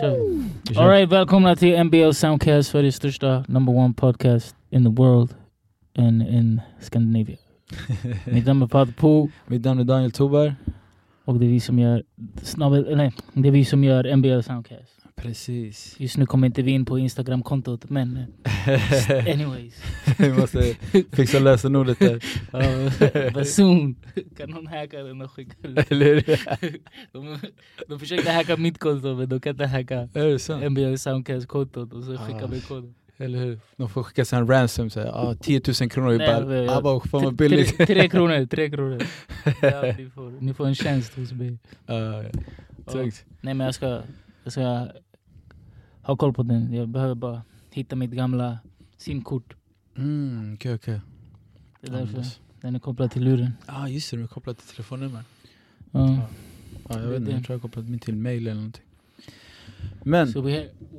kör vi. Alright, välkomna till NBL Soundcast, Sveriges största number one podcast in the world and in Scandinavia. Mitt namn är Pater Po Mitt namn är Daniel Tobar. och det är vi som gör snabbel, nej, det är vi som gör NBL Soundcast. Precis. Just nu kommer inte vi in på Instagram-kontot men eh, anyways. Vi måste fixa lösenordet där. Uh, soon kan någon hacka den och skicka. Eller? De, de försökte hacka mitt konto men de kan inte hacka? NBL Soundcast-kontot och så skickar Ah. vi koden. Eller hur? De får skicka en ransom, såhär, ah, 10 000 kronor. Nej, bara, ah, bara, fan vad billigt. Tre, tre kronor, tre kronor. Ja, ni, får, ni får en tjänst hos mig. Ah, ja. Nej men jag ska, jag ska ha koll på den. Jag behöver bara hitta mitt gamla simkort. Mm, okej okej. Det är därför den är kopplad till luren. Ah just det, de är kopplat till telefonnummer. Ja. Ah, jag vet inte, jag tror jag har kopplat min till mail eller någonting. Men, Så we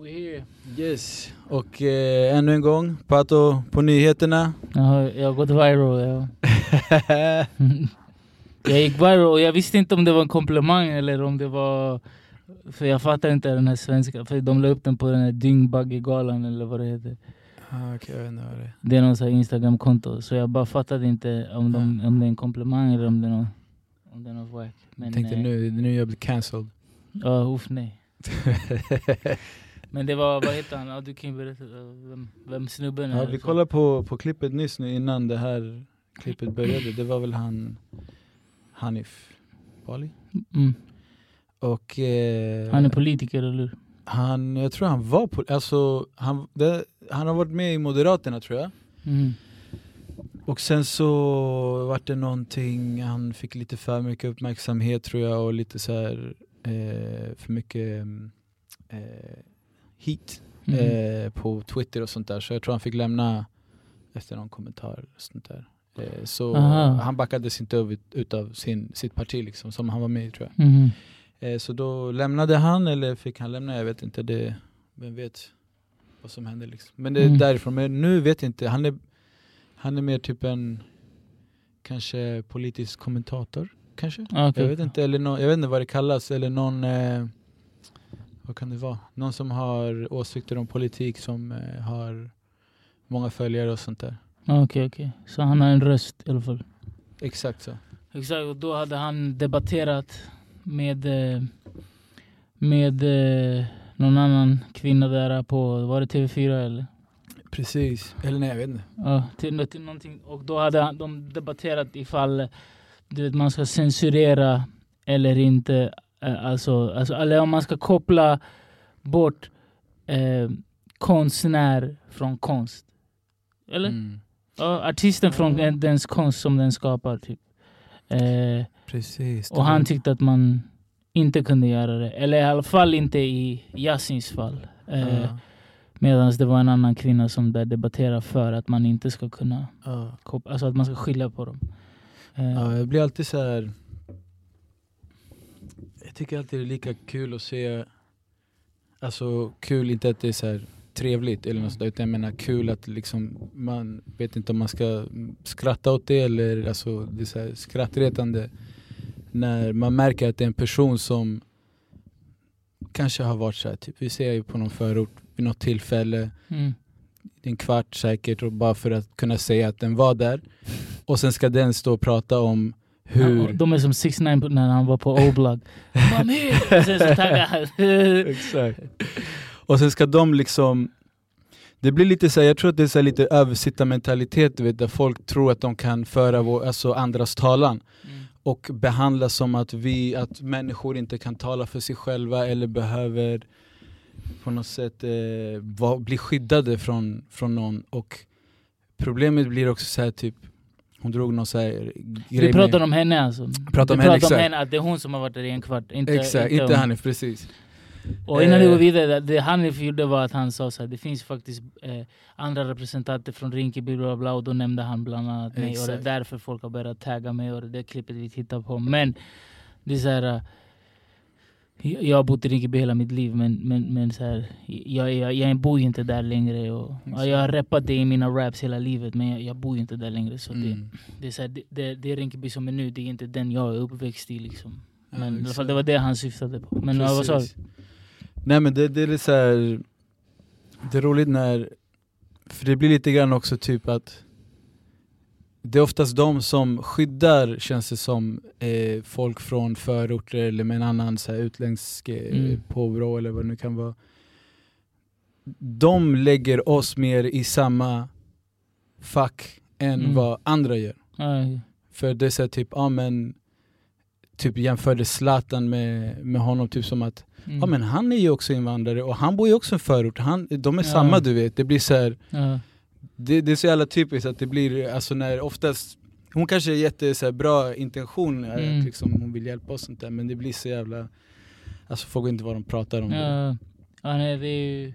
here, yes. Och eh, ännu en gång, Pato på nyheterna. Har, jag har gått viral. Ja. jag gick viral och jag visste inte om det var en komplimang eller om det var... För jag fattar inte den här svenska, för de la upp den på den här Dyngbaggegalan eller vad det heter. ah, okej, jag vet inte vad det är. Det är någon sån Instagram-konto, så jag bara fattade inte om, de, om det är en komplimang eller om det är något, om det är något wack. Men, Jag tänkte eh, nu, nu jag blir cancelled. Ja, uff nej. Men det var, vad heter han? Ja, du kan ju berätta eh, vem, vem snubben Ja, är. vi Så- kollade på, på klippet nyss nu innan det här klippet började. Det var väl han Hanif Bali. Mm. Och eh, Han är politiker, eller hur? han, jag tror han var på, alltså han, det, han har varit med i Moderaterna tror jag. Mm. Och sen så vart det någonting, han fick lite för mycket uppmärksamhet tror jag och lite så här eh, för mycket mm, eh, hit Mm. eh, på Twitter och sånt där. Så jag tror han fick lämna efter någon kommentar. eller sånt där. Eh, så Aha. han backades inte ut, utav sin, sitt parti liksom, som han var med i tror jag. Mhm. Eh, så då lämnade han, eller fick han lämna? Jag vet inte. Det, vem vet vad som hände liksom. Men det är Mm. därifrån. Men nu vet jag inte. Han är, han är mer typ en kanske politisk kommentator. Kanske? Ah, okej. Jag vet inte, eller nå- jag vet inte vad det kallas, eller någon, eh, vad kan det vara? Någon som har åsikter om politik som eh, har många följare och sånt där. Ah, Okej, okej. Så han har en röst i alla fall. Exakt så. Exakt, och då hade han debatterat med, eh, med eh, någon annan kvinna där på, var det TV4 eller? Precis. Eller nej, jag vet inte. Ja, till, till någonting. Och då hade de debatterat ifall du vet, man ska censurera eller inte. Eh, Alltså, alltså, eller om man ska koppla bort eh, konstnär från konst. Eller? Mm. Ja, artisten från Mm. dens konst som den skapar. Typ. Eh, Precis. och han tyckte att man inte kunde göra det. Eller i alla fall inte i Yasins fall. Eh, Ja, Medan det var en annan kvinna som där debatterade för att man inte ska kunna ja. kop- Alltså att man ska skilja på dem. Eh, Ja, jag blir alltid så här. Jag tycker alltid det är lika kul att se, alltså kul, inte att det är så här trevligt eller något sånt där, utan jag menar kul att liksom man vet inte om man ska skratta åt det eller alltså det är så här skrattretande när man märker att det är en person som kanske har varit så här, typ, vi ser ju på någon förort vid något tillfälle mm. en kvart säkert och bara för att kunna säga att den var där. Och sen ska den stå och prata om hur... Ja, De är som 6 9 när han var på. Kom här! Och Sen. Exakt. Och ska de liksom... Det blir lite så här, jag tror att det är så lite översittarmentalitet du vet, där folk tror att de kan föra vår, alltså andras talan Mm. Och behandla som att vi, att människor inte kan tala för sig själva eller behöver på något sätt eh, va, bli skyddade från, från någon och problemet blir också så här typ hon drog någon så här grej Vi pratar med, om henne alltså. Pratar om Vi henne, pratar om exakt. henne, att det är hon som har varit där i en kvart. Inte, Exakt, inte om- Hanif, precis. Och innan vi Eh. går vidare, det Hanif gjorde var att han sa så här, det finns faktiskt eh, andra representanter från Rinkeby bla bla och då nämnde han bland annat mig och det är Exakt. därför folk har börjat tagga mig och det där klippet vi tittar på. Men det är så här, eh, jag har bott i Rinkeby hela mitt liv men, men, men så här, jag, jag, jag bor ju inte där längre. Och, ja, jag har rappat det i mina raps hela livet men jag, jag bor ju inte där längre. Så det, Mm. det, är så här, det, det, det Rinkeby som är nu, det är inte den jag är uppväxt i. Liksom. Ja, Men i alla fall, exakt. det var det han syftade på. Men ja, vad sa du? Nej men det, det är lite så här, det är roligt när, för det blir lite grann också typ att det är oftast de som skyddar, känns det som, eh, folk från förorter eller med en annan så här, utländsk eh, Mm. påbrå eller vad det nu kan vara. De lägger oss mer i samma fack än Mm. vad andra gör. Ja, För det är så här, typ, ja men Typ jämförde Zlatan med, med honom typ som att mm. Ja men han är ju också invandrare och han bor ju också i en förort, han, de är Ja. samma du vet, det blir så här, ja. det, det är så jävla typiskt att det blir, alltså när oftast Hon kanske har jätte så här, bra intentioner, Mm. att liksom, hon vill hjälpa oss och sånt där men det blir så jävla Alltså folk vet inte vad de pratar om Ja, ja nej, det, är ju,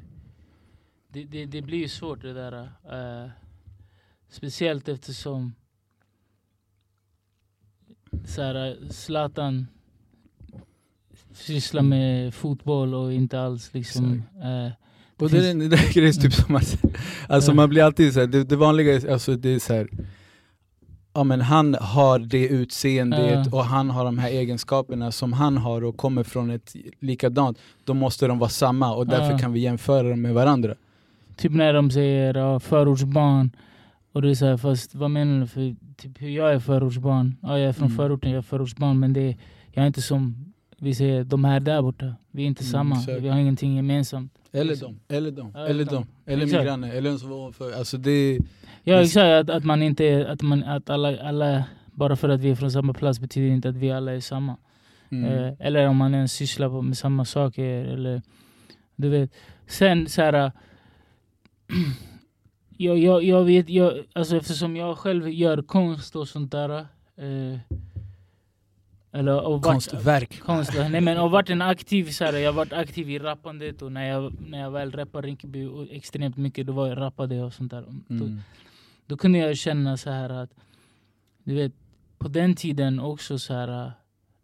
det, det, det blir ju svårt det där. eh, speciellt eftersom så här, Zlatan sysslar med fotboll och inte alls liksom... eh, Och det, är- det där grejen är typ som att, alltså Ja. man blir alltid så här, det, det vanliga alltså det är så här. Ja men han har det utseendet Ja. och han har de här egenskaperna som han har och kommer från ett likadant, då måste de vara samma och därför Ja. kan vi jämföra dem med varandra. Typ när de säger ja, förortsbarn. Och det är så här, fast vad menar du? För typ hur jag är förortsbarn. Ja, jag är från Mm. förorten, jag är förortsbarn. Men det jag är inte som vi säger, de här där borta. Vi är inte Mm, samma. exakt. Vi har ingenting gemensamt. Eller Liksom. dem, eller dem, Ja, eller dem, eller min granne, eller en som var ovanför. Alltså det, Ja exakt, att, att man inte att, man, att alla, alla, bara för att vi är från samma plats betyder inte att vi alla är samma. mm, Eh, eller om man ens sysslar på- med samma saker. Eller, du vet. Sen så här... jag, jag, jag vet, jag, alltså eftersom jag själv gör konst och sånt där. Eh, eller, och konstverk. konst, nej men och varit en aktiv, så här, jag har varit aktiv i rappandet och när jag, när jag väl rappade Rinkeby extremt mycket, då var jag rappade och sånt där. Då, Mm. då kunde jag känna så här att, du vet, på den tiden också så här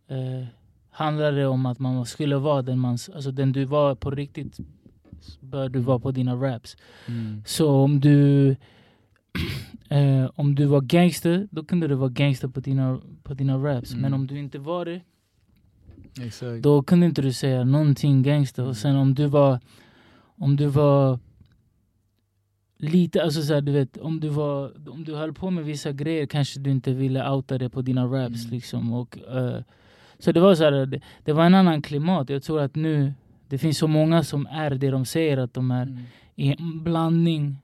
eh, handlade det om att man skulle vara den man, alltså den du var på riktigt bör du vara på dina raps. Mm. Så om du eh, om du var gangster, då kunde du vara gangster på dina, på dina raps. Mm. Men om du inte var det, Exakt. då kunde inte du säga någonting gangster. Och sen om du var om du var lite, alltså så här, du vet, om du var om du höll på med vissa grejer kanske du inte ville outa det på dina raps Mm. liksom. Och, eh, så det var så här, det, det var en annan klimat. Jag tror att nu, det finns så många som är det de säger att de är. Mm. En blandning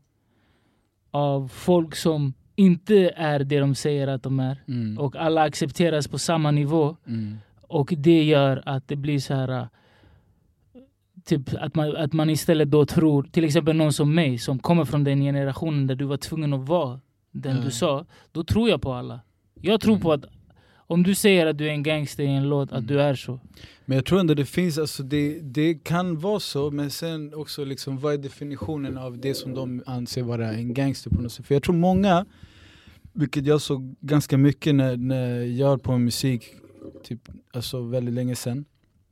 av folk som inte är det de säger att de är. Mm. Och alla accepteras på samma nivå. Mm. Och det gör att det blir så här... Typ att man, att man istället då tror, till exempel någon som mig som kommer från den generationen där du var tvungen att vara den du sa. Då tror jag på alla. Jag tror på att om du säger att du är en gangster i en låt, att Mm. du är så. Men jag tror ändå det finns, alltså det, det kan vara så, men sen också liksom vad är definitionen av det som de anser vara en gangster på något sätt? För jag tror många, vilket jag såg ganska mycket när, när jag höll på med musik, typ, alltså väldigt länge sedan,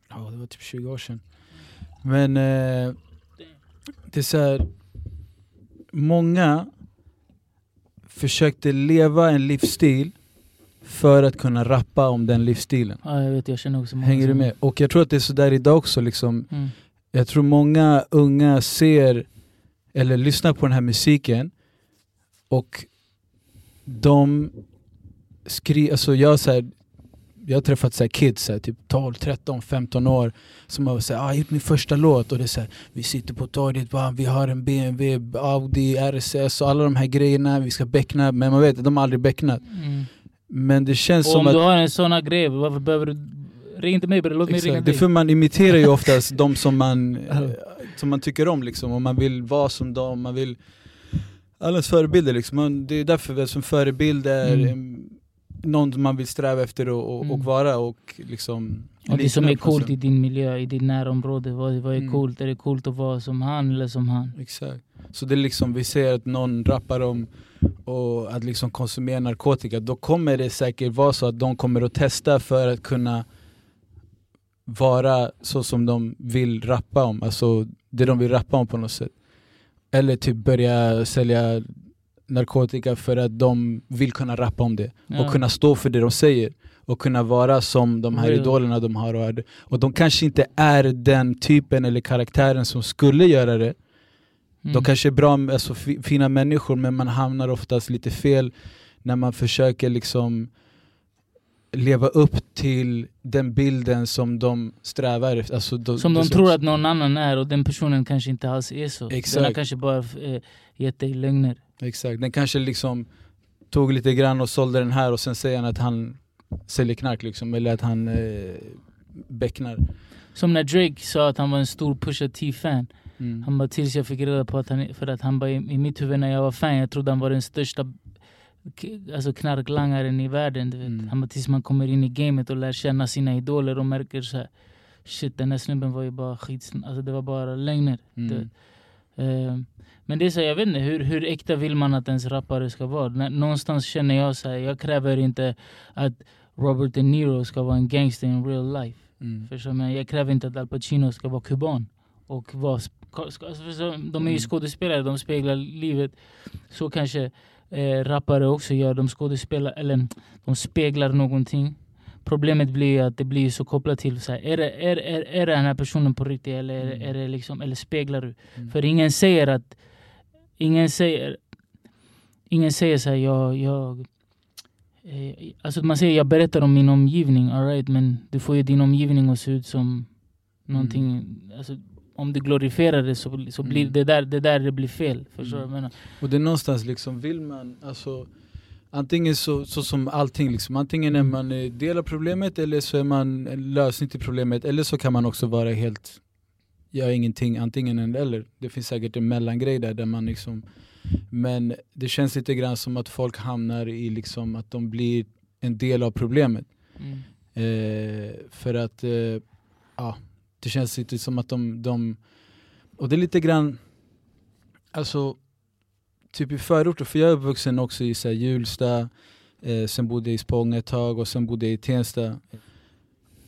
ja det var typ 20 år sedan. Men eh, det är så här, många försökte leva en livsstil för att kunna rappa om den livsstilen. Ja, jag vet, jag känner också många Hänger du med? Och jag tror att det är sådär idag också liksom. Mm. Jag tror många unga ser eller lyssnar på den här musiken och de skriver, alltså jag så här, jag har träffat så här kids, så här, typ 12, 13, 15 år som har sagt ah, jag gjort min första låt och det är så här, vi sitter på torget, vi har en BMW, Audi, RSS och alla de här grejerna, vi ska beckna, men man vet att de har aldrig becknat. Mm. Men det känns Och som om att du har en sån grej, varför behöver du... Ring inte mig bre, låt mig ringa Exakt. Det är dig. för man imiterar ju oftast de som man, eh, som man tycker om liksom, och man vill vara som dem, man vill Allas förebilder liksom, man, det är därför vi som förebild är Mm. någon man vill sträva efter och, och, Mm. och vara och liksom Och det som är coolt i din miljö, i ditt närområde. Vad, vad är Mm. coolt? Är det coolt att vara som han eller som han? Exakt. Så det är liksom, vi ser att någon rappar om och att liksom konsumera narkotika, då kommer det säkert vara så att de kommer att testa för att kunna vara så som de vill rappa om, alltså det de vill rappa om på något sätt. Eller typ börja sälja narkotika för att de vill kunna rappa om det Ja. och kunna stå för det de säger. och kunna vara som de här Real. idolerna de har. Och, och de kanske inte är den typen eller karaktären som skulle göra det. Mm. De kanske är bra, alltså, fi- fina människor men man hamnar oftast lite fel när man försöker liksom leva upp till den bilden som de strävar efter. Alltså, de, Som de det- tror att någon annan är och den personen kanske inte alls är så. Den har Exakt. kanske bara eh, gett dig lögner. Exakt, den kanske liksom tog lite grann och sålde den här och sen säger han att han säljer knark liksom, eller att han eh, becknar. Som när Drake sa att han var en stor Pusha T-fan. Mm. Han bara tills jag fick reda på att han, för att han bara i, mitt huvud när jag var fan, jag trodde han var den största alltså knarklangaren i världen. Du vet. Mm. Han bara tills man kommer in i gamet och lär känna sina idoler och märker så här, shit den här snubben var ju bara skit, alltså det var bara lögner. Mm. Eh, men det är så, här, jag vet inte, hur, hur äkta vill man att ens rappare ska vara? Någonstans känner jag så här, jag kräver inte att Robert De Niro ska vara en gangster in real life. Mm. Förstår? Men jag kräver inte att Al Pacino ska vara kuban. Och vara, alltså, de är ju Mm. skådespelare, de speglar livet. Så kanske eh, rappare också gör, de skådespelar, eller de speglar någonting. Problemet blir att det blir så kopplat till, så här, är, det, är, är, är det den här personen på riktigt eller, är, Mm. är det liksom, eller speglar du? Mm. För ingen säger att, ingen säger, ingen säger så här, jag, jag eh, Alltså man säger jag berättar om min omgivning, all right, men du får ju din omgivning att se ut som någonting, alltså, om du glorifierar det så, så blir Mm. det, där, det där det blir fel. Förstår du Mm. jag menar? Och det är någonstans liksom, vill man, alltså Antingen så, så som allting, liksom, antingen är Mm. man eh, del av problemet eller så är man en lösning till problemet Eller så kan man också vara helt, gör ingenting, antingen eller Det finns säkert en mellangrej där, där man liksom Men det känns lite grann som att folk hamnar i liksom att de blir en del av problemet Mm. Eh, för att, eh, ja, det känns lite som att de, de och det är lite grann, alltså typ i förorter, för jag är uppvuxen också i så här, Hjulsta, eh, sen bodde jag i Spånga ett tag och sen bodde jag i Tensta.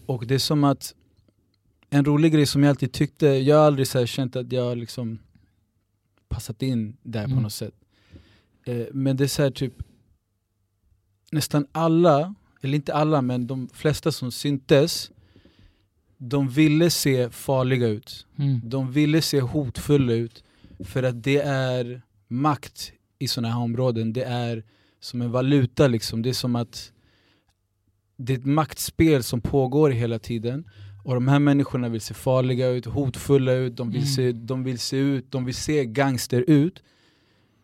Och det är som att, en rolig grej som jag alltid tyckte, jag har aldrig så här, känt att jag liksom passat in där på Mm. något sätt. Eh, men det är så här, typ, nästan alla, eller inte alla men de flesta som syntes, de ville se farliga ut. Mm. De ville se hotfulla ut för att det är makt i sådana här områden. Det är som en valuta liksom. Det är som att det är ett maktspel som pågår hela tiden. Och de här människorna vill se farliga ut, hotfulla ut, de vill, Mm. se, de vill se ut, de vill se gangster ut.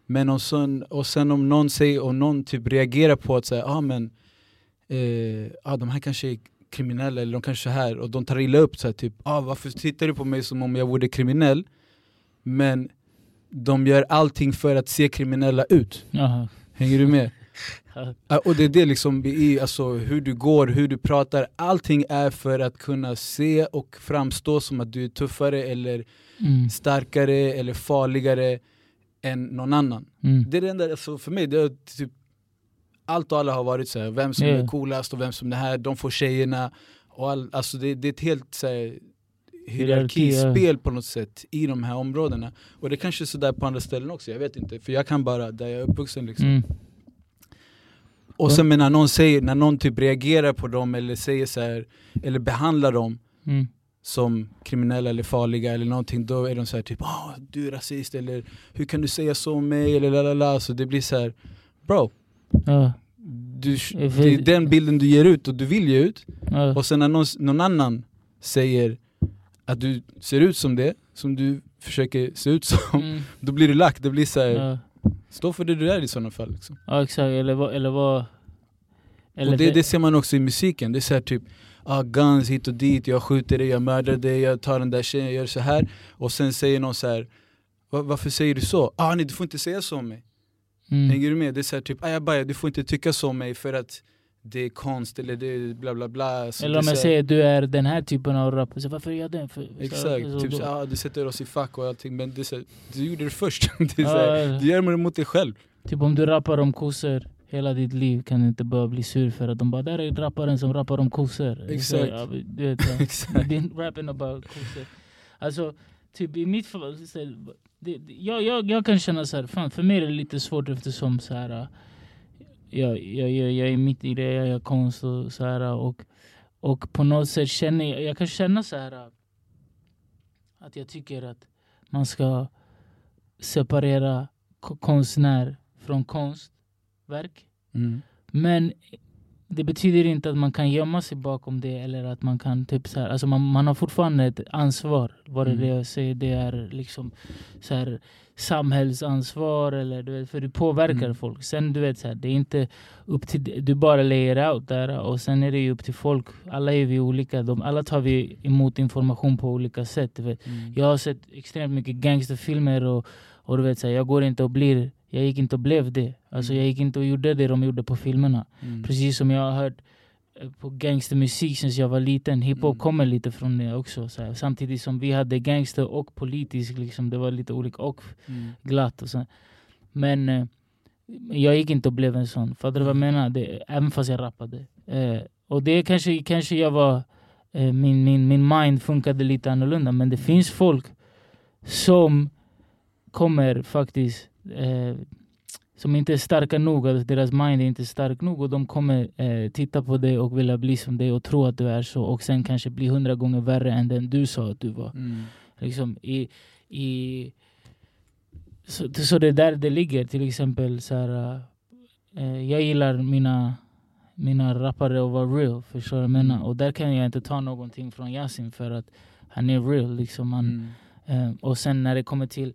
Men om sen, och sen om någon säger, och någon typ reagerar på att säga, ah, men eh, ah, de här kanske är kriminella eller de kanske är här och de tar illa upp så här, typ ah, varför tittar du på mig som om jag vore kriminell? Men de gör allting för att se kriminella ut. Jaha. Hänger du med? Och det är det liksom, i, alltså, hur du går, hur du pratar, allting är för att kunna se och framstå som att du är tuffare eller Mm. starkare eller farligare än någon annan. Mm. Det är det enda, alltså för mig, det är typ allt och alla har varit så här, vem som Ja. är coolast och vem som är här, de får tjejerna. Och all, alltså det, det är ett helt så här, hierarkispel på något sätt i de här områdena. Och det kanske är sådär på andra ställen också, jag vet inte. För jag kan bara, där jag är uppvuxen liksom. Mm. Och sen men när någon säger, när någon typ reagerar på dem eller säger så här, eller behandlar dem Mm. som kriminella eller farliga eller någonting, då är de så här typ ah du är rasist eller hur kan du säga så om mig eller la la la. Så det blir så här, bro, Ja. du, det är den bilden du ger ut och du vill ge ut. Ja. Och sen när någon, någon annan säger att du ser ut som det, som du försöker se ut som, Mm. då blir du lack. Det blir så här, Ja. stå för det du är i sådana fall. Liksom. ja exakt, eller vad... Eller vad eller och det, det ser man också i musiken, det är så här typ ah, guns hit och dit, jag skjuter dig, jag mördar dig, jag tar den där tjejen, jag gör så här Och sen säger någon så här "Va- varför säger du så? Ah nej du får inte säga så om mig. Mm. Hänger du med? Det är så här, typ, jag bara, du får inte tycka så om mig för att det är konst eller det är bla bla bla. Så Eller om jag säger du är den här typen av rappare, så varför är jag den? För, Exakt, så, typ så, ah, du sätter oss i fack och allting men det är du gjorde det först. det är så här, du gör det mot dig själv. Typ om du rappar om kossor hela ditt liv kan du inte bara bli sur för att de bara där är rapparen som rappar om kossor. Exakt. Ja, du vet. Exakt. Är rapping about kossor. Alltså, typ i mitt fall, det, det- jag, jag, jag kan känna så här, fan, för mig är det lite svårt eftersom så här, äh, jag, jag, jag, jag är mitt i det, jag gör konst och så här. Och, och på något sätt känner jag, jag kan känna så här att jag tycker att man ska separera ko- konstnär från konstverk. Mm. Men det betyder inte att man kan gömma sig bakom det eller att man kan typ så här, alltså man, man har fortfarande ett ansvar. Vad det Mm. jag säger? Det är liksom så här, samhällsansvar eller du vet, för du påverkar Mm. folk. Sen du vet så här, det är inte upp till du bara layer out där och sen är det upp till folk. Alla är vi olika. De, alla tar vi emot information på olika sätt. Mm. Jag har sett extremt mycket gangsterfilmer och, och du vet så här, jag går inte och blir jag gick inte och blev det. Alltså Mm. jag gick inte och gjorde det de gjorde på filmerna. Mm. Precis som jag har hört eh, på gangstermusik sen jag var liten. Hiphop Mm. kommer lite från det också. Så här. Samtidigt som vi hade gangster och politisk, liksom, det var lite olika. Och Mm. glatt. Och så. Men eh, jag gick inte och blev en sån. Fattar du vad jag Mm. menar? Det, även fast jag rappade. Eh, och det kanske, kanske jag var... Eh, min, min, min mind funkade lite annorlunda. Men det finns folk som kommer faktiskt... Eh, som inte är starka nog, alltså deras mind är inte stark nog och de kommer eh, titta på dig och vilja bli som dig och tro att du är så och sen kanske bli hundra gånger värre än den du sa att du var. Mm. Liksom i, i, så, så det är där det ligger. Till exempel så här, eh, jag gillar mina, mina rappare att vara real. Förstår du vad jag menar? Och där kan jag inte ta någonting från Yasin för att han är real. Liksom han, Mm. eh, och sen när det kommer till,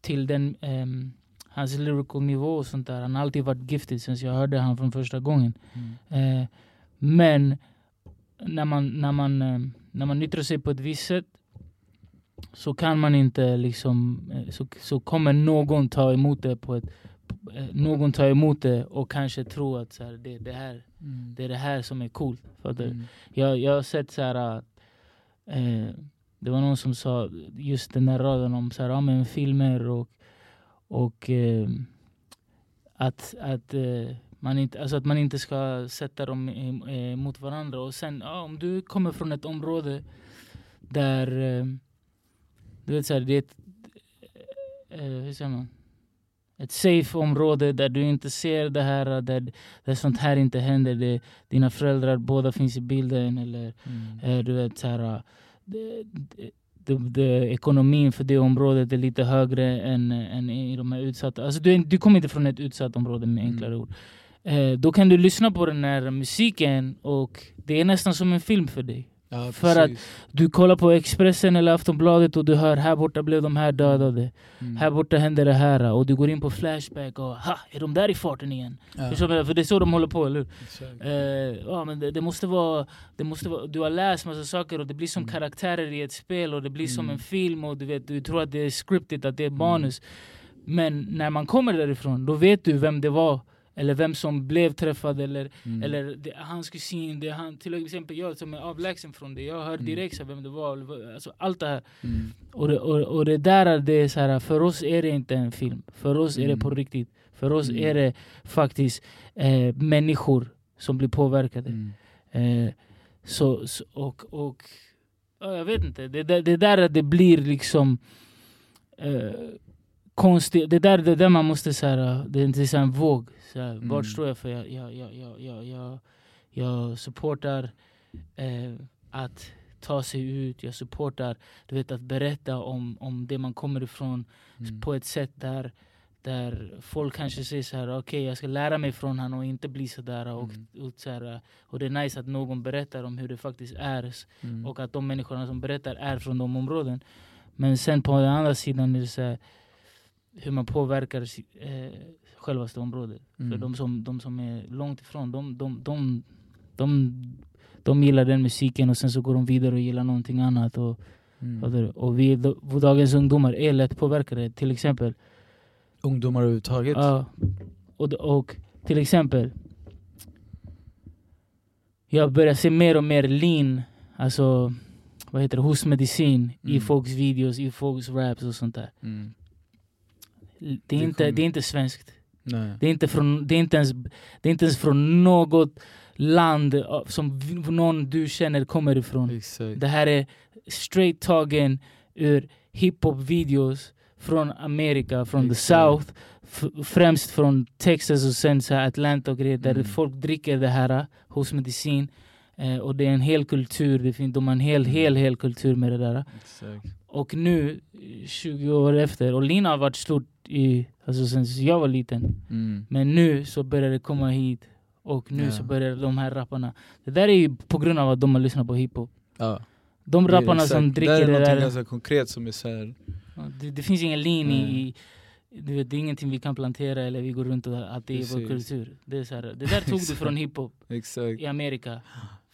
till den, ehm, hans lyrical nivå och sånt där. Han har alltid varit giftig sen jag hörde han från första gången. Mm. Eh, men när man, när, man, eh, när man yttrar sig på ett visst sätt så kan man inte liksom, eh, så, så kommer någon ta emot det på ett eh, någon tar emot det och kanske tror att så här, det, det, här, Mm. det är det här som är coolt. Du? Mm. Jag, jag har sett så här, eh, det var någon som sa just den där raden om så här, ja, men filmer och, och eh, att, att, eh, man inte, alltså att man inte ska sätta dem eh, mot varandra. Och sen ja, om du kommer från ett område där eh, du vet så här, det är ett, eh, hur säger man? ett safe område där du inte ser det här, där, där sånt här inte händer. Det, dina föräldrar båda finns i bilden. Eller Mm. eh, du vet, så här, eh, det, det, det, ekonomin för det området är lite högre än, än i de här utsatta. Alltså, du, du kommer inte från ett utsatt område med Mm. enklare ord. Eh, då kan du lyssna på den här musiken och det är nästan som en film för dig. Ja, För att-. Du kollar på Expressen eller Aftonbladet och du hör här borta blev de här dödade. Mm. Här borta hände det här. Och du går in på Flashback och ha, är de där i farten igen? Ja? För det är så de håller på, eller hur? Eh, ja, men det, det, måste vara, det måste vara... Du har läst massa saker och det blir som Mm. karaktärer i ett spel och det blir som Mm. en film och du, vet, du tror att det är scripted, att det är manus. Men när man kommer därifrån, då vet du vem det var. Eller vem som blev träffad eller, Mm. eller det, hans kusin, det han, till exempel jag som är avlägsen från det. Jag hör Mm. direkt här vem det var. Alltså, allt det här. Mm. Och det, och, och det där, det är så här, för oss är det inte en film. För oss är det Mm. på riktigt. För oss Mm. är det faktiskt eh, människor som blir påverkade. Mm. Eh, så, så, och, och ja, jag vet inte, det, det, det där att det blir liksom eh, konstigt. Det där, det där man måste säga, det är så en våg. Så här, Mm. Vart står jag för? Jag, jag, jag, jag, jag, jag, supportar eh, att ta sig ut. Jag supportar du vet, att berätta om, om det man kommer ifrån Mm. på ett sätt där, där folk kanske säger så här, okej jag ska lära mig från han och inte bli sådär. Och, Mm. och, så här, och det är nice att någon berättar om hur det faktiskt är Mm. och att de människorna som berättar är från de områden. Men sen på den andra sidan är det så här, hur man påverkar eh, självaste området. För Mm. de som, de som är långt ifrån, de, de, de, de, de gillar den musiken och sen så går de vidare och gillar någonting annat. Och, Mm. Och vi, dagens ungdomar är lätt påverkade. Till exempel, Ungdomar överhuvudtaget? ja, och, och till exempel, jag börjar se mer och mer lean, alltså vad heter det, hostmedicin i Mm. folks videos, i folks raps och sånt där. Mm. Det är, Det inte, det är inte svenskt. Nej. Det är inte, från, det, är inte ens, det är inte ens från något land eh, som någon du känner kommer ifrån. Exakt. Det här är straight tagen ur hiphop-videos från Amerika, från the. South, främst från Texas och sen så Atlanta och grejer där Mm. folk dricker det här eh, hos medicin. Eh, och det är en hel kultur, det finns, de har en hel, Mm. hel, hel kultur med det där. Exakt. Och nu, 20 år efter, och Lina har varit stort i, alltså sen jag var liten. Mm. Men nu så börjar det komma hit. Och nu Ja. så börjar de här rapparna. Det där är ju på grund av att de har lyssnat på hiphop. Ja. De rapparna som Det dricker är det någonting där. ganska konkret som är så här. Det, det finns ingen linje Nej. i... Du vet, det är ingenting vi kan plantera eller vi går runt och att det är vår kultur. Det, är så här, det där tog du från hiphop i Amerika.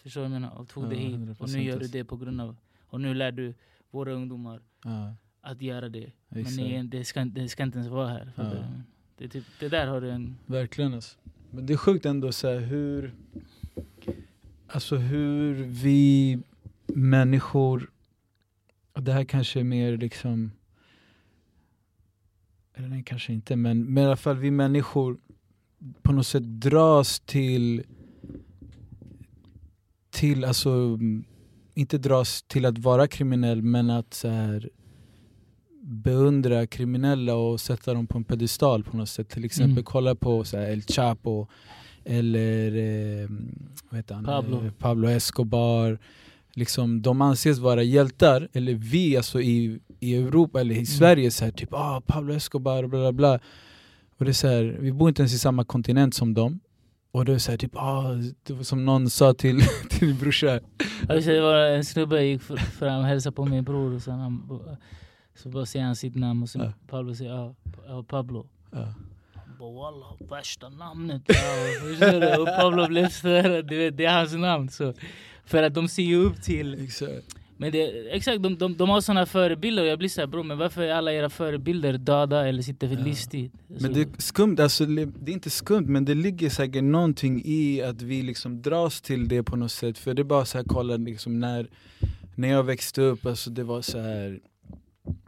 Förstår du vad jag menar? Och tog det Ja, hit. Och nu 100% gör du det på grund av... Och nu lär du våra ungdomar Ja, att göra det. Men exakt. det, ska, det ska inte ens vara här. Ja. Det, det, typ, det där har du en... Verkligen alltså. Men det är sjukt ändå så här, hur Alltså hur vi människor och Det här kanske är mer liksom Eller nej kanske inte men, men i alla fall vi människor på något sätt dras till till alltså inte dras till att vara kriminell men att så här beundra kriminella och sätta dem på en pedestal på något sätt. Till exempel Mm. kolla på så här, El Chapo eller eh, vad heter han? Pablo. Eh, Pablo Escobar. Liksom, de anses vara hjältar, eller vi alltså i, i Europa eller i Mm. Sverige så här, typ ah, Pablo Escobar och bla bla bla. Och det är så här, vi bor inte ens i samma kontinent som dem. Och det är så här, typ, ah, det var som någon sa till, till min brorsa. Det var en snubbe gick fr- fram och hälsade på min bror och sen han, så bara säger han sitt namn och sen. Pablo säger ja, ja Pablo. Ja. Bara walla värsta namnet. Ja? Och Pablo blev sådär, du vet det är hans namn. Så. För att de ser ju upp till, Exakt. men det, exakt de, de, de har sådana förebilder och jag blir såhär bror men varför är alla era förebilder döda eller sitter för Ja. livstid? Men Så- det är skumt, alltså, det är inte skumt men det ligger säkert någonting i att vi liksom dras till det på något sätt För det är bara så här, kolla liksom när, när jag växte upp, alltså det var så här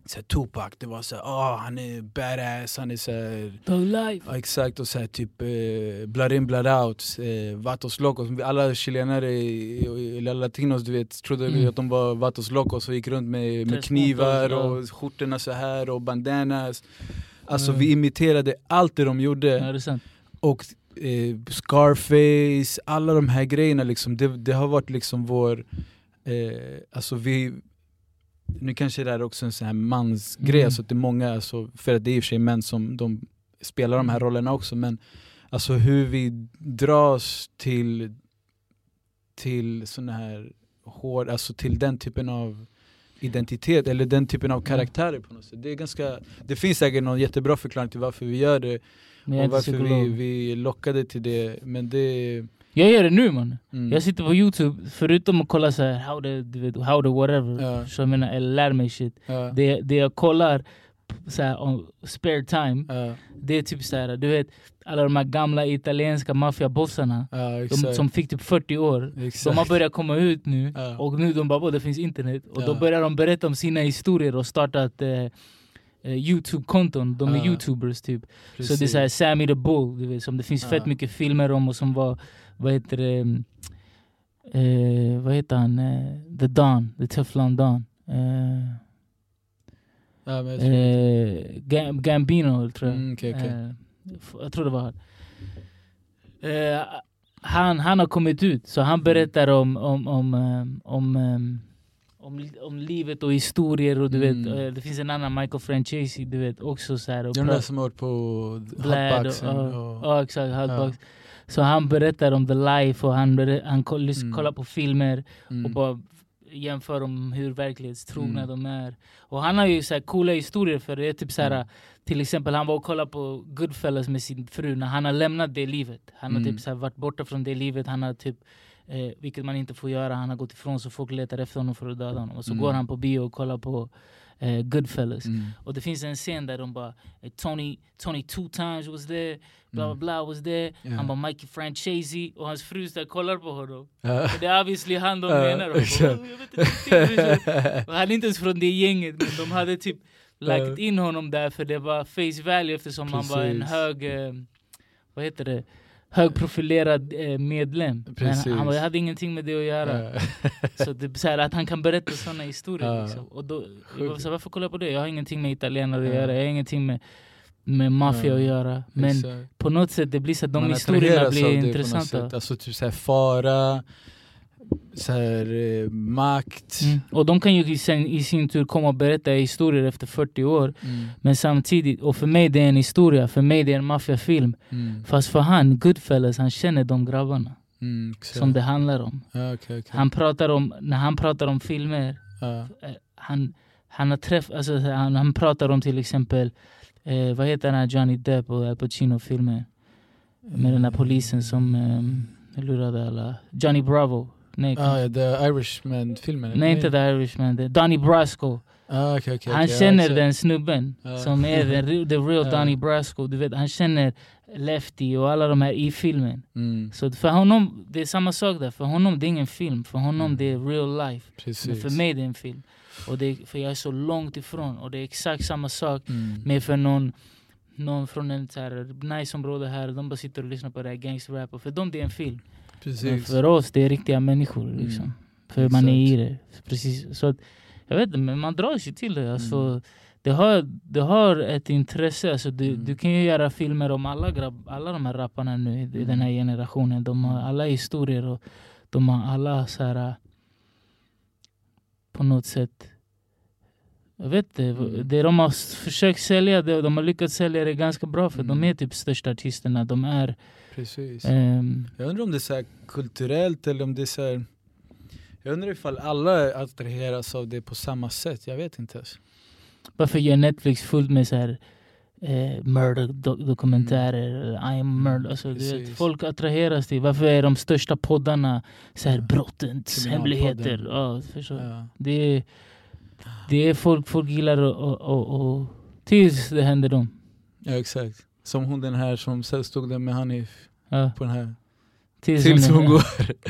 så här, Tupac, det var så här, oh, han är badass, han är så här, Thug life. exakt och så här, typ eh, blood in blood out, eh, vatos locos, alla chilenare eller latinos du vet trodde Mm. att de var vatos locos och gick runt med, med knivar och skjortorna så här och bandanas Alltså Mm. vi imiterade allt det de gjorde Ja, det och eh, Scarface, alla de här grejerna liksom, det, det har varit liksom vår, eh, alltså vi nu kanske det är också en sån här mansgrej, Mm. alltså att det är många, alltså, för att det är i och för sig män som de spelar de här Mm. rollerna också men alltså hur vi dras till till såna här hård, alltså till den typen av identitet eller den typen av karaktärer på något sätt. Det, är ganska, det finns säkert någon jättebra förklaring till varför vi gör det och varför vi, psykolog. vi lockade till det, men det... Jag gör det nu man. Mm. Jag sitter på youtube, förutom att kolla så här, how the, du vet, how the whatever, Ja. så jag menar, eller lär mig shit. ja, Det, det jag kollar så här, om spare time, ja, det är typ så här, du vet alla de här gamla italienska maffiabossarna ja, som fick typ 40 år. exakt. De har börjat komma ut nu och nu de bara "Åh, det finns internet och då Ja. börjar de berätta om sina historier och startat eh, eh, Youtube-konton. De är Ja. youtubers typ. Så det är Precis. såhär Sammy the Bull, du vet, som det finns Ja. fett mycket filmer om och som var, vad heter det, mm, eh, vad heter han, eh, The Don, The Teflon Don. Eh, ja, eh, Gam- Gambino tror jag. mm, okej, okej. Eh, jag tror det var han. Eh, han. Han har kommit ut, så Mm. han berättar om, om, om, om, om, li- om livet och historier. Och du Mm. vet, det finns en annan, Michael Franchese, du vet, också så här, och Det är de där som har varit på hotboxen ja. Ja exakt, Hotbox. Så han berättar om the life och han, han Mm. kollar på filmer och Mm. bara jämför om hur verklighetstrogna Mm. de är. Och han har ju så här coola historier för det är typ så här, Mm. till exempel han var och kollade på Goodfellas med sin fru när han har lämnat det livet. Han har Mm. typ så här varit borta från det livet, han har typ eh, vilket man inte får göra, han har gått ifrån så folk letar efter honom för att döda honom. Och så Mm. går han på bio och kollar på eh, Goodfellas. Mm. Och det finns en scen där de bara eh, Tony, Tony two times was there, bla bla Mm. bla was there. Ja. Han bara Mikey Franchese och hans fru där kollar på honom. Och det är obviously han de Ja, menar. Och bara, exakt. "Oh, jag vet inte, och han är inte ens från det gänget men de hade typ lagt in honom där för det var face value eftersom han var en Precis. hög, eh, vad heter det, högprofilerad eh, medlem. Men Precis. han, han jag hade ingenting med det att göra. Så det, så här, att han kan berätta sådana historier. Liksom. Och då, jag var så här, varför kollar jag på det? Jag har ingenting med italienare att göra, jag har ingenting med med maffia att göra. Men Exakt. på något sätt det blir så att de Man historierna blir intressanta. Alltså typ såhär fara, såhär eh, makt. Mm. Och de kan ju sen i sin tur komma och berätta historier efter 40 år. Mm. Men samtidigt, och för mig det är en historia, för mig det är en maffiafilm. Mm. Fast för han, Goodfellas, han känner de grabbarna Mm, som det handlar om. Ja, okej, okej. Han pratar om, när han pratar om filmer, Ja. eh, han, han har träff, alltså, han, han pratar om till exempel, eh, vad heter den här Johnny Depp och Al Pacino-filmen? Med den här polisen som eh, lurade alla. Johnny Bravo. Nej, Ah, The Irishman-filmen? eller? nej inte The Irishman, det är Donnie Brasco. Ah, okej, okej, han ja, känner den snubben Ja. som är den, the real Ja. Donnie Brasco. Du vet, han känner Lefty och alla de här i filmen. Mm, Så för honom, det är samma sak där. För honom det är ingen film, för honom Mm. det är real life. Men precis. för mig det är en film. Och det är, för jag är så långt ifrån. Och det är exakt samma sak Mm. med för någon, någon från en så här nice-område här, de bara sitter och lyssnar på det här gangsterrap. För dem det är en film. Men för oss det är riktiga människor. Liksom. Mm. För man är i det. Precis. Så att, jag vet inte, men man drar sig till det. Alltså, Mm. det, har, det har ett intresse. Alltså, du, Mm. du kan ju göra filmer om alla, grabb, alla de här rapparna nu i, den här Mm. generationen. De har alla historier och de har alla så här på något sätt jag vet inte, Mm. det de har försökt sälja, det, de har lyckats sälja det ganska bra för Mm. de är typ största artisterna. De är... Precis. ehm, Jag undrar om det är så kulturellt eller om det är så här... Jag undrar ifall alla attraheras av det på samma sätt, jag vet inte. ens. Varför gör Netflix fullt med så här eh, murder-dokumentärer? I am murder. Alltså, vet, Mm. Folk attraheras till. Varför är de största poddarna så här Ja. brottens hemligheter? Ja. Ja. Det, är, det är folk, folk gillar och, och, och, och tills det händer dem. ja, exakt. Som hon den här som stod där med Hanif Ja, på den här. tills, Tills hon händer- går,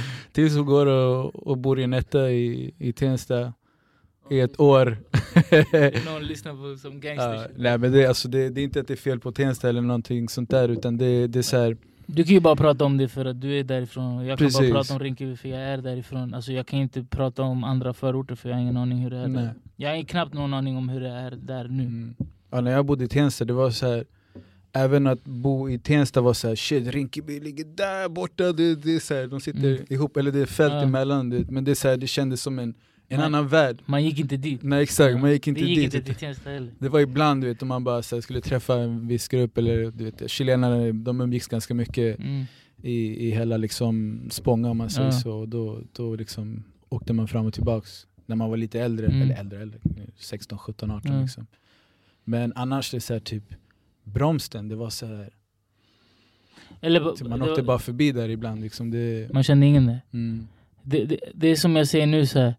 tills hon går och, och bor i en etta i, i Tensta i ett år. Någon lyssnar på som gangster. Ja, nej men det, alltså det, det är inte att det är fel på Tensta eller någonting sånt där utan det, det är så här, Du kan ju bara prata om det för att du är därifrån. Jag kan Precis. bara prata om Rinkeby för jag är därifrån. Alltså jag kan inte prata om andra förorter för jag har ingen aning hur det är nej. där. Jag har knappt någon aning om hur det är där nu. Mm. Ja, när jag bodde i Tensta, det var så här. Även att bo i Tensta var så här, shit Rinkeby ligger där borta, det, det är så här, de sitter Mm. ihop, eller det är fält Ja. emellan, det, men det, är så här, det kändes som en, en Nej. annan värld. Man gick inte dit. Nej exakt, man gick inte det gick dit. inte till Tensta heller. Det var ibland du vet, om man bara så här, skulle träffa en viss grupp, eller du vet, chilenare, de umgicks ganska mycket Mm. i, i hela liksom Spånga om man säger Ja. så, och då, då liksom åkte man fram och tillbaks när man var lite äldre, Mm. eller äldre, äldre 16, 17, 18 Ja. liksom. Men annars det är så här, typ Bromsten, det var så här, Eller, typ, man åkte bara förbi där ibland liksom. Det, man kände ingen där. mm, Det, det, det är som jag säger nu så här.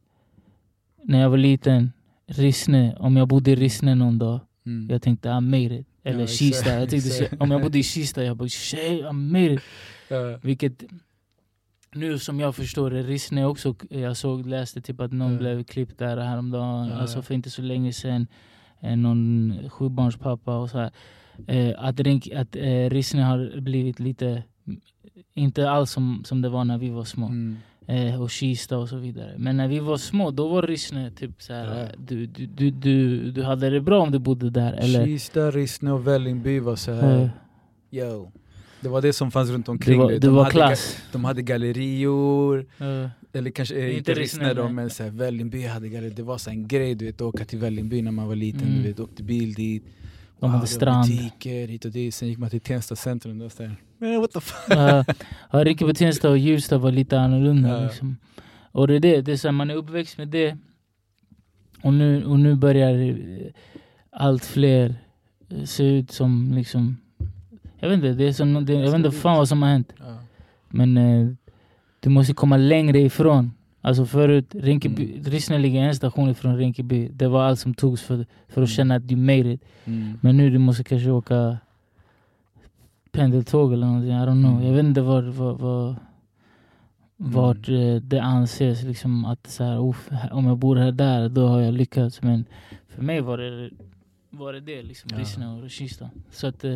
När jag var liten, Rissne, om jag bodde i Rissne någon dag, mm. jag tänkte I made it. Eller Ja, Kista, jag tänkte, om jag bodde i Kista, jag bara shit I made it. Ja, Vilket nu som jag förstår det, Rissne också, jag såg, läste typ att någon Ja. blev klippt där häromdagen, Ja, alltså för inte så länge sedan. Eh, någon sjubarnspappa och så här. Eh, att Rink, att eh, Rissne har blivit lite, inte alls som, som det var när vi var små. mm. Eh, och Kista och så vidare. Men när vi var små, då var Rissne typ så här, Ja. du, du, du, du, du hade det bra om du bodde där. Eller, Kista, Rissne och Vällingby var så här. eh, yo. Det var det som fanns runt det omkring var, det. det De var hade klass. De hade gallerior, Eh, eller kanske eh, inte Rissne, då men- så här, Vällingby hade galleri. Det var så en grej du vet, att åka till Vällingby när man var liten. Mm. Du vet, åkte bil dit. De hade strand. Butiker hit och dit. Sen gick man till Tensta centrum. Och där. Men what the fuck? uh, ja, Rinkeby, Tensta och Hjulsta var lite annorlunda. Ja. Liksom. Och det är det, det är så här, man är uppväxt med det. Och nu, och nu börjar eh, allt fler eh, se ut som liksom... Jag vet inte, det är som, det, jag vet inte fan vad som har hänt. Ja. Men eh, du måste komma längre ifrån. Alltså förut, Rinkeby, Mm. Rissne en station ifrån Rinkeby. Det var allt som togs för, för att Mm. känna att du made it. Mm. Men nu du måste kanske åka pendeltåg eller någonting. I don't know. Mm. Jag vet inte var, var, var, vart eh, det anses liksom att så här, "Uff, här- om jag bor här där, då har jag lyckats. Men för mig var det var det, det liksom, Ja. Rissne och Kista. Så att, eh,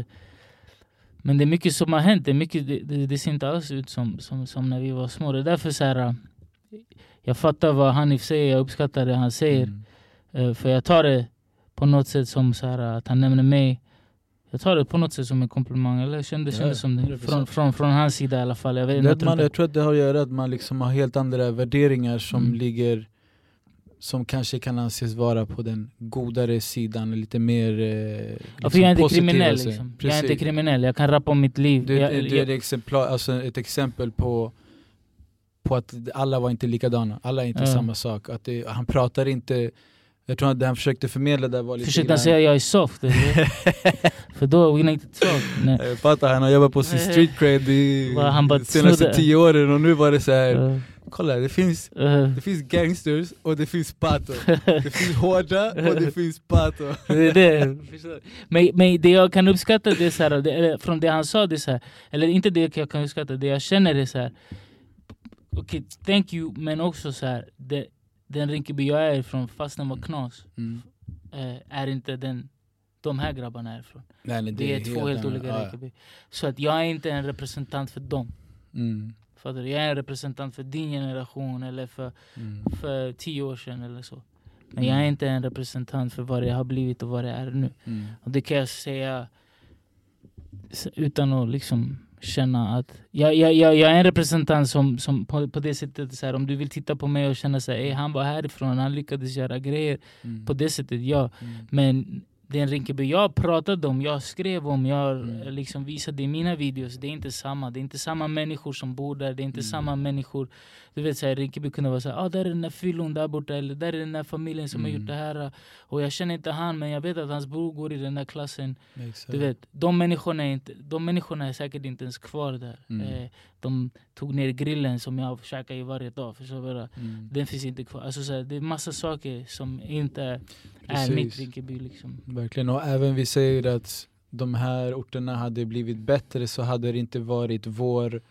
men det är mycket som har hänt. Det, mycket, det, det, det ser inte alls ut som, som, som när vi var små. Det är därför så här, eh, jag fattar vad Hanif säger, jag uppskattar det han säger. Mm. Eh, För jag tar det på något sätt som så här, att han nämner mig. Jag tar det på något sätt som en komplimang, eller jag kände, Ja, kände som det. 100%. Från, från, från hans sida i alla fall. Jag, vet, Det man, jag tror att det har att göra att man liksom har helt andra värderingar som Mm. ligger som kanske kan anses vara på den godare sidan, lite mer eh, ja, liksom jag är inte kriminell liksom. Jag är inte kriminell, jag kan rappa om mitt liv. Du, jag, du är ett, exemplar, alltså ett exempel på, på att alla var inte likadana, alla är inte Ja. samma sak. Att det, han pratar inte, jag tror att det han försökte förmedla där var lite försökte han säga jag är soft? För då jag inte. Nej. Jag fattar, han har jobbat på sin street cred i senaste tio åren och nu var det så här. Uh, kolla det finns uh, Det finns gangsters och det finns pato. Det finns hårda och det finns pato. det är det. Men, men det jag kan uppskatta det är så här, det, eller från det han sa, det så här, eller inte det jag kan uppskatta, det jag känner är så här. Okej, thank you, men också så här, det, den Rinkeby jag är ifrån, fast den var knas, Mm. eh, är inte den de här grabbarna är ifrån. Nej, nej, Det är två helt annan- olika ja. Rinkeby. Så att jag är inte en representant för dem. Mm. Fattar du? Jag är en representant för din generation eller för, Mm. för tio år sedan eller så. Men jag är inte en representant för vad det har blivit och vad det är nu. Mm. Och det kan jag säga utan att liksom känna att... Jag, jag, jag, jag är en representant som, som på, på det sättet, så här, om du vill titta på mig och känna sig, han var härifrån, han lyckades göra grejer. Mm. På det sättet, ja. Mm. Men den Rinkeby jag pratade om, jag skrev om, jag Mm. liksom visade i mina videos, det är inte samma. Det är inte samma människor som bor där, det är inte Mm. samma människor. Du vet, så här, Rinkeby kunde vara såhär, ah, där är den där fyllon där borta, eller där är den där familjen som har Mm. gjort det här. Och jag känner inte han, men jag vet att hans bror går i den där klassen. Exakt. Du vet, de människorna, är inte, de människorna är säkert inte ens kvar där. Mm. Eh, de tog ner grillen som jag käkar i varje dag. Förstår du? Mm. Den finns inte kvar. Alltså, så här, det är massa saker som inte är Precis. mitt Rinkeby. Liksom. Verkligen, och även vi säger att de här orterna hade blivit bättre så hade det inte varit vår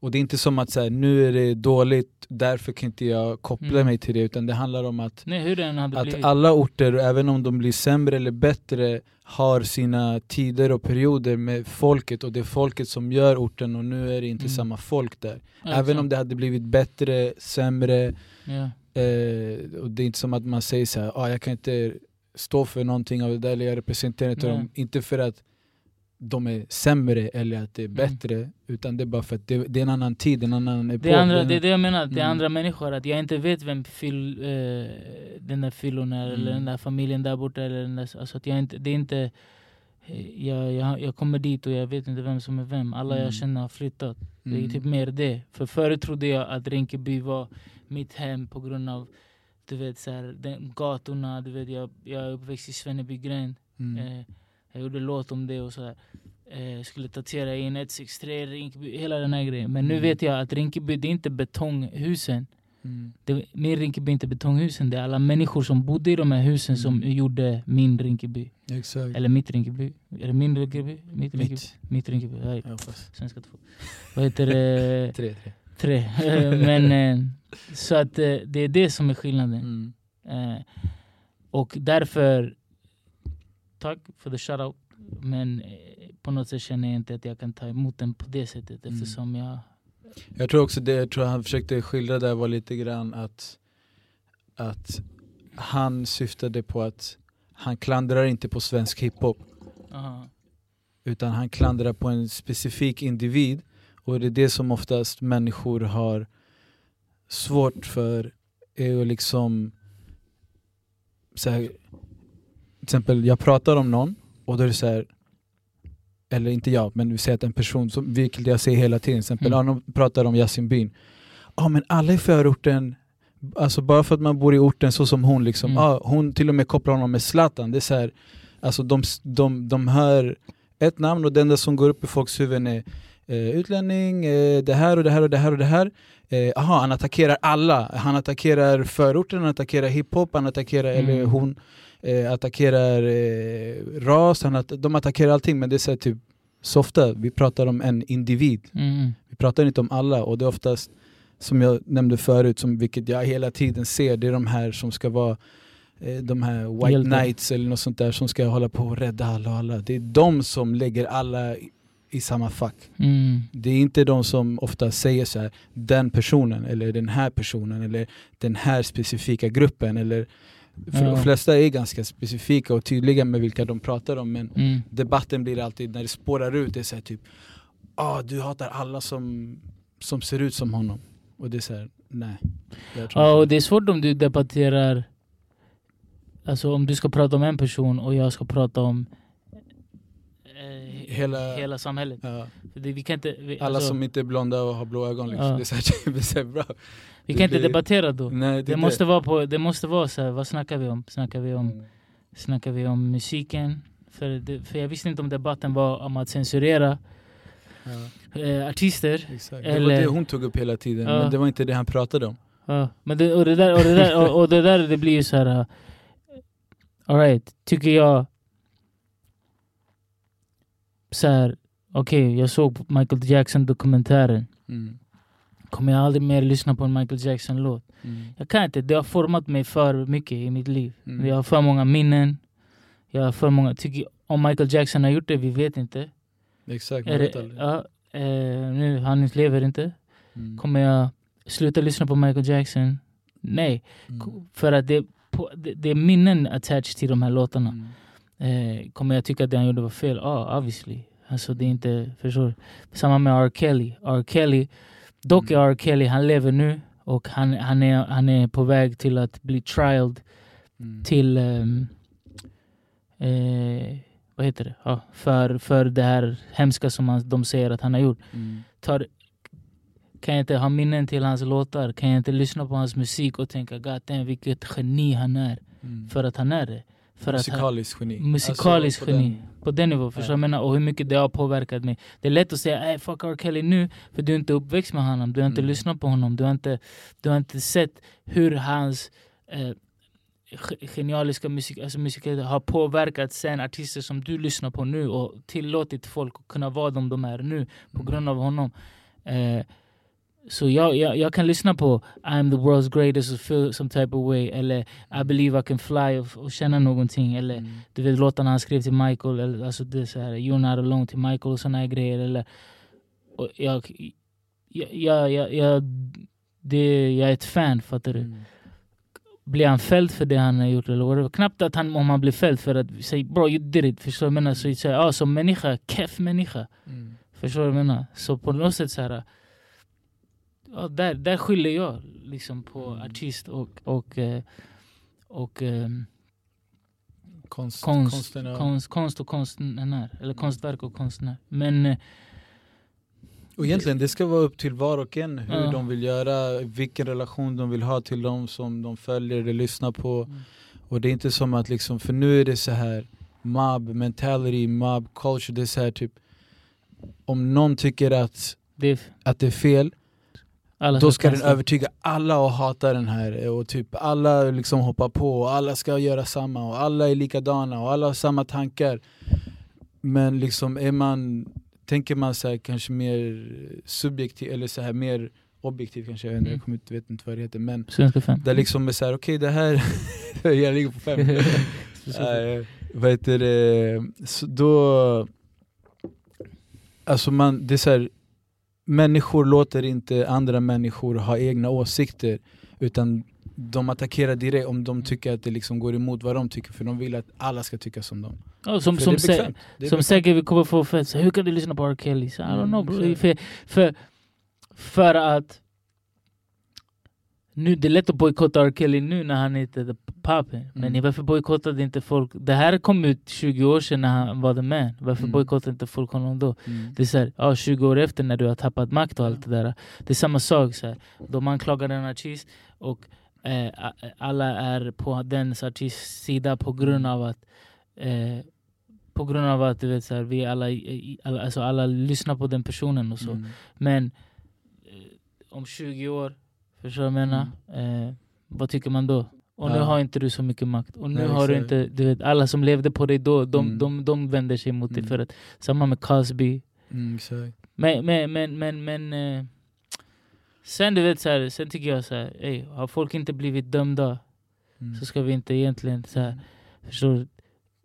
och det är inte som att så här, nu är det dåligt, därför kan inte jag koppla Mm. mig till det utan det handlar om att Nej. Att alla orter, även om de blir sämre eller bättre, har sina tider och perioder med folket och det är folket som gör orten och nu är det inte Mm. samma folk där. Ja, även exakt. om det hade blivit bättre, sämre, Ja. eh, och det är inte som att man säger så här, ah, jag kan inte stå för någonting av det där eller jag representerar inte dem, inte för att de är sämre eller att det är Mm. bättre, utan det är bara för att det, det är en annan tid, en annan epok. Det, andra, det är det jag menar, det är Mm. andra människor. Att jag inte vet vem fyll, eh, den där fyllon är, eller Mm. den där familjen där borta. Eller den där, alltså att jag inte, det är inte, eh, jag, jag, jag kommer dit och jag vet inte vem som är vem. Alla Mm. jag känner har flyttat. Det är Mm. typ mer det. För förut trodde jag att Rinkeby var mitt hem på grund av du vet, så här, den, gatorna. Du vet, jag, jag är uppväxt i Svennebygränd. Mm. Eh, jag gjorde låt om det och så här. Eh, skulle tatuera in 163 Rinkeby, hela den här grejen. Men nu Mm. vet jag att Rinkeby, det är inte betonghusen. Mm. Det, min Rinkeby är inte betonghusen, det är alla människor som bodde i de här husen som Mm. gjorde min Rinkeby. Exakt. Eller mitt Rinkeby. Är det min Rinkeby? Mitt Rinkeby? Mitt. Mitt Rinkeby. Ja, svenska två. Vad heter det? Tre, tre. Tre. Eh, Men eh, så att eh, det är det som är skillnaden. Mm. Och därför, tack för the shoutout. Men på något sätt känner jag inte att jag kan ta emot den på det sättet Mm. eftersom jag... Jag tror också det jag tror han försökte skildra där var lite grann att, att han syftade på att han klandrar inte på svensk hiphop Aha. utan han klandrar på en specifik individ och det är det som oftast människor har svårt för är att liksom så här, till exempel jag pratar om någon och då är det så här eller inte jag, men vi säger att en person, som, vilket jag säger hela tiden, till exempel, Mm. någon pratar om Yasin Byn. Ja men alla i förorten, alltså bara för att man bor i orten så som hon, liksom, Mm. ja, hon till och med kopplar honom med Zlatan. Det är så här, alltså de, de, de hör ett namn och det enda som går upp i folks huvuden är eh, utlänning, eh, det här och det här och det här och det här. Eh, aha, han attackerar alla. Han attackerar förorten, han attackerar hiphop, han attackerar, Mm. eller hon eh, attackerar eh, ras, han att, de attackerar allting men det är så här, typ så ofta, vi pratar om en individ. Mm. Vi pratar inte om alla och det är oftast som jag nämnde förut, som, vilket jag hela tiden ser, det är de här som ska vara de här white Hjältar. knights eller något sånt där som ska hålla på och rädda alla och alla. Det är de som lägger alla i, samma fack. Mm. Det är inte de som ofta säger så här, den personen eller den här personen eller den här specifika gruppen eller För Ja. de flesta är ganska specifika och tydliga med vilka de pratar om men Mm. debatten blir alltid, när det spårar ut, det är såhär typ ah, du hatar alla som, som ser ut som honom. Och det är såhär, nej. Jag tror Ja, och det är svårt om du debatterar... Alltså om du ska prata om en person och jag ska prata om eh, Hela- hela samhället. Ja. Det, vi kan inte, vi, Alla alltså, som inte är blonda och har blå ögon liksom. Ja. Det är såhär, det är såhär bra. vi det kan inte blir- debattera då. Nej, det, Det måste vara på, det måste vara så här, vad snackar vi om? Snackar vi om, Mm. snackar vi om musiken? För, det, för jag visste inte om debatten var om att censurera Ja, eh, artister. exakt. Det Eller- var det hon tog upp hela tiden, men det var inte det han pratade om. Ja, men det, och, det där, och, det där, och, och det där det blir ju så här. Uh, Alright, tycker jag... Så här, okej jag såg Michael Jackson dokumentären. Mm. Kommer jag aldrig mer lyssna på en Michael Jackson låt? Mm. Jag kan inte, det har format mig för mycket i mitt liv. Mm. Jag har för många minnen. Jag har för många, tycker, om Michael Jackson har gjort det, vi vet inte. Exakt, Är vet det, ja, eh, nu, han lever inte. Mm. Kommer jag sluta lyssna på Michael Jackson? Nej. Mm. För att det, på, det, det är minnen attached till de här låtarna. Eh, kommer jag tycka att det han gjorde var fel? Ja, ah, obviously. Alltså det är inte, förstår? Samma med R. Kelly. R. Kelly, dock är Mm. R. Kelly, han lever nu och han, han, är, han är på väg till att bli trialed Mm. till, ehm, eh, vad heter det? Ja, för, för det här hemska som han, de säger att han har gjort. Mm. Tar, kan jag inte ha minnen till hans låtar? Kan jag inte lyssna på hans musik och tänka God damn, vilket geni han är? Mm. För att han är det. För Musikaliskt geni. musikalisk Alltså, geni. På den nivån, förstår du Ja. menar? Och hur mycket det har påverkat mig. Det är lätt att säga hey, fuck R. Kelly nu, för du är inte uppväxt med honom. Du har inte Mm. lyssnat på honom. Du har inte, du har inte sett hur hans eh, ge- genialiska musik, alltså musik har påverkat sen artister som du lyssnar på nu och tillåtit folk att kunna vara de de är nu på Mm. grund av honom. Eh, så jag, jag, jag kan lyssna på I'm the world's greatest och feel some type of way eller I believe I can fly och, och känna någonting eller Mm. du vet låtarna han skrev till Michael, eller, alltså det så här, You're not alone till Michael och såna här grejer. Eller, och jag, jag, jag, jag, jag, det, jag är ett fan, fattar du? Mm. Blir han fälld för det han har gjort eller whatever? Knappt att han, om han blir fälld för att säga bro you did it, förstår du vad jag menar? Så, så, ja, som människa, keff människa. Mm. Förstår du vad jag menar? Så på något sätt så här, ja, där, där skyller jag liksom på Mm. artist och, och, eh, och ehm, Konst, konst, konsten, ja. konst, konst och konstnär. Eller konstverk och konstnär. Men eh, Och egentligen det ska vara upp till var och en hur Ja. de vill göra, vilken relation de vill ha till de som de följer eller lyssnar på. Mm. Och det är inte som att liksom, för nu är det så här mob mentality, mob culture, det är så här typ om någon tycker att, det är att det är fel, alla då ska den övertyga alla att hata den här och typ alla liksom hoppar på och alla ska göra samma och alla är likadana och alla har samma tankar. Men liksom är man, tänker man så här kanske mer subjektiv eller så här mer objektiv kanske, jag Mm. jag kommer inte, vet inte vad det heter men Svenska fem. där liksom är såhär, okej det här, jag ligger på fem Nej, vad heter det, så då... Alltså man, det är så här, människor låter inte andra människor ha egna åsikter utan de attackerar direkt om de tycker att det liksom går emot vad de tycker för de vill att alla ska tycka som dem. Ja, som För som, sä- som säkert vi kommer få fett, hur kan du lyssna på R. Kelly? I don't Mm, know bro. exakt. För, för, för att nu, det är lätt att bojkotta R. Kelly nu när han inte är the. Men Mm. varför bojkottade inte folk? Det här kom ut 20 år sedan när han var the man. Varför Mm. bojkottade inte folk honom då? Mm. Det är så här, ja, 20 år efter när du har tappat makt och allt det där. Det är samma sak. Så här. De anklagar en artist och eh, alla är på den artists sida på grund av att eh, på grund av att du vet, så här, vi alla, alla, alltså alla lyssnar på den personen och så. Mm. Men eh, om 20 år, förstår du vad jag menar? Eh, vad tycker man då? Och nu Ja. har inte du så mycket makt. Och nu Nej, har du inte, du vet, alla som levde på dig då, de, Mm. de, de vänder sig mot dig. Mm. För att, samma med Cosby. Mm, exakt. Men, men, men, men, men eh, sen du vet så här, sen tycker jag så här, ey, har folk inte blivit dömda Mm. så ska vi inte egentligen så här, förstår du?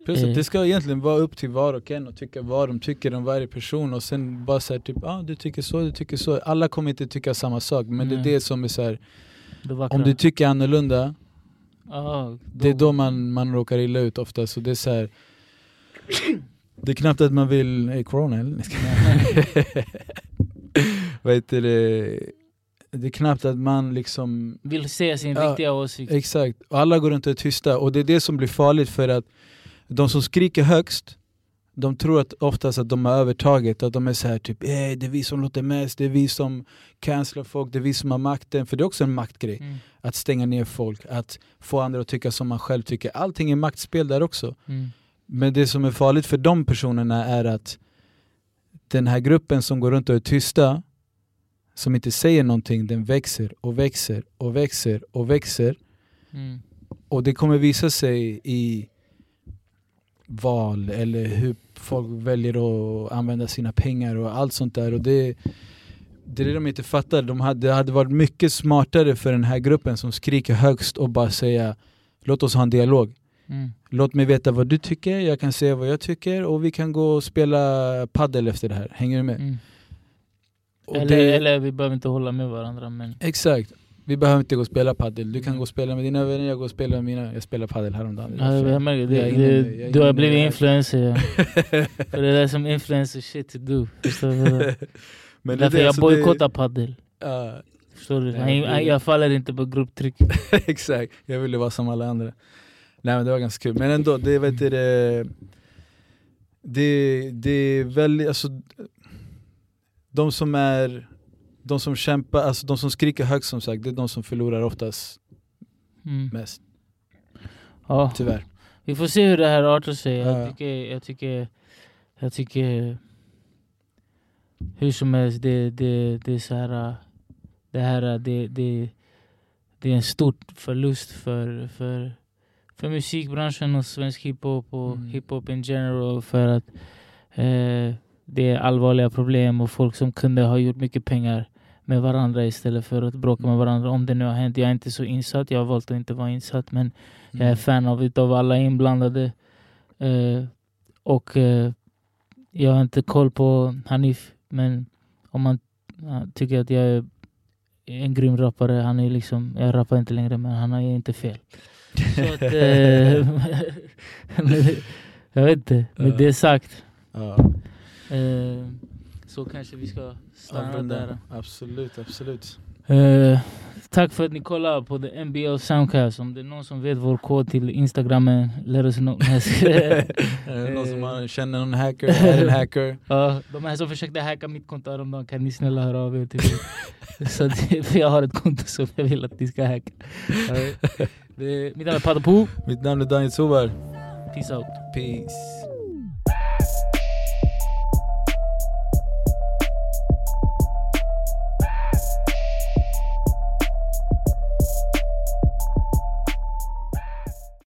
Plus att det ska egentligen vara upp till var och en och tycka vad de tycker om varje person och sen bara säga typ ah, du tycker så, du tycker så. Alla kommer inte tycka samma sak men det är det som är så här. Det vackra. om du tycker annorlunda Ja, Det är då man, man råkar illa ut ofta, så det är så här. Det är knappt att man vill... Är corona eller? Vad heter det? Det är knappt att man liksom... Vill se sin Ja, riktiga åsikt. Exakt, och alla går runt och är tysta och det är det som blir farligt för att de som skriker högst de tror att oftast att de har övertaget, att de är så här typ eh, det är vi som låter mest, det är vi som cancelar folk, det är vi som har makten. För det är också en maktgrej, Mm. att stänga ner folk, att få andra att tycka som man själv tycker. Allting är maktspel där också. Mm. Men det som är farligt för de personerna är att den här gruppen som går runt och är tysta, som inte säger någonting, den växer och växer och växer och växer. Mm. Och det kommer visa sig i val eller hur folk väljer att använda sina pengar och allt sånt där. Och det, det är det de inte fattar. De hade, det hade varit mycket smartare för den här gruppen som skriker högst och bara säga låt oss ha en dialog. Mm. Låt mig veta vad du tycker, jag kan säga vad jag tycker och vi kan gå och spela paddel efter det här. Hänger du med? Mm. Eller, det- eller vi behöver inte hålla med varandra men Exakt. Vi behöver inte gå och spela paddel. Du kan Mm. gå och spela med dina vänner, jag går och spela med mina. Jag spelar paddel häromdagen. Ja, jag, märker det, Jag inne jag är du har blivit influencer. För det är som influencer shit to do. Du? Men Därför det, jag alltså, bojkottar padel. Förstår du? Ja, Jag, jag faller inte på grupptryck. exakt, jag ville vara som alla andra. Nej men det var ganska kul, men ändå, det vet du, det, det, det är väldigt, alltså de som är, de som kämpar, alltså de som skriker högst som sagt, det är de som förlorar oftast Mm. mest, Ja. tyvärr. Vi får se hur det här artar sig. Ja. Jag tycker, jag tycker, jag tycker hur som helst, det, det, det är så här, det här, det, det, det är en stor förlust för, för, för musikbranschen och svensk hiphop och Mm. hiphop in general för att eh, det är allvarliga problem och folk som kunde ha gjort mycket pengar med varandra istället för att bråka med varandra. Om det nu har hänt. Jag är inte så insatt, jag har valt att inte vara insatt men jag Mm. är fan av utav alla inblandade. Eh, och eh, jag har inte koll på Hanif, men om man ja, tycker att jag är en grym rappare, han är liksom, jag rappar inte längre men han ju inte fel. Så att, eh, jag vet inte, med det sagt eh, så kanske vi ska stanna avrunda. där. Absolut, absolut. Eh, tack för att ni kollar på The NBL Soundcast. Om det är någon som vet vår kod till Instagrammen, let us know. Det någon som har, känner någon hacker, är en hacker? Ja, de här som försökte hacka mitt konto häromdagen, kan ni snälla höra av er till mig? Så att, för jag har ett konto som jag vill att ni ska hacka. Det, mitt namn är Padapo. Mitt namn är Daniel Sovar. Peace out. Peace.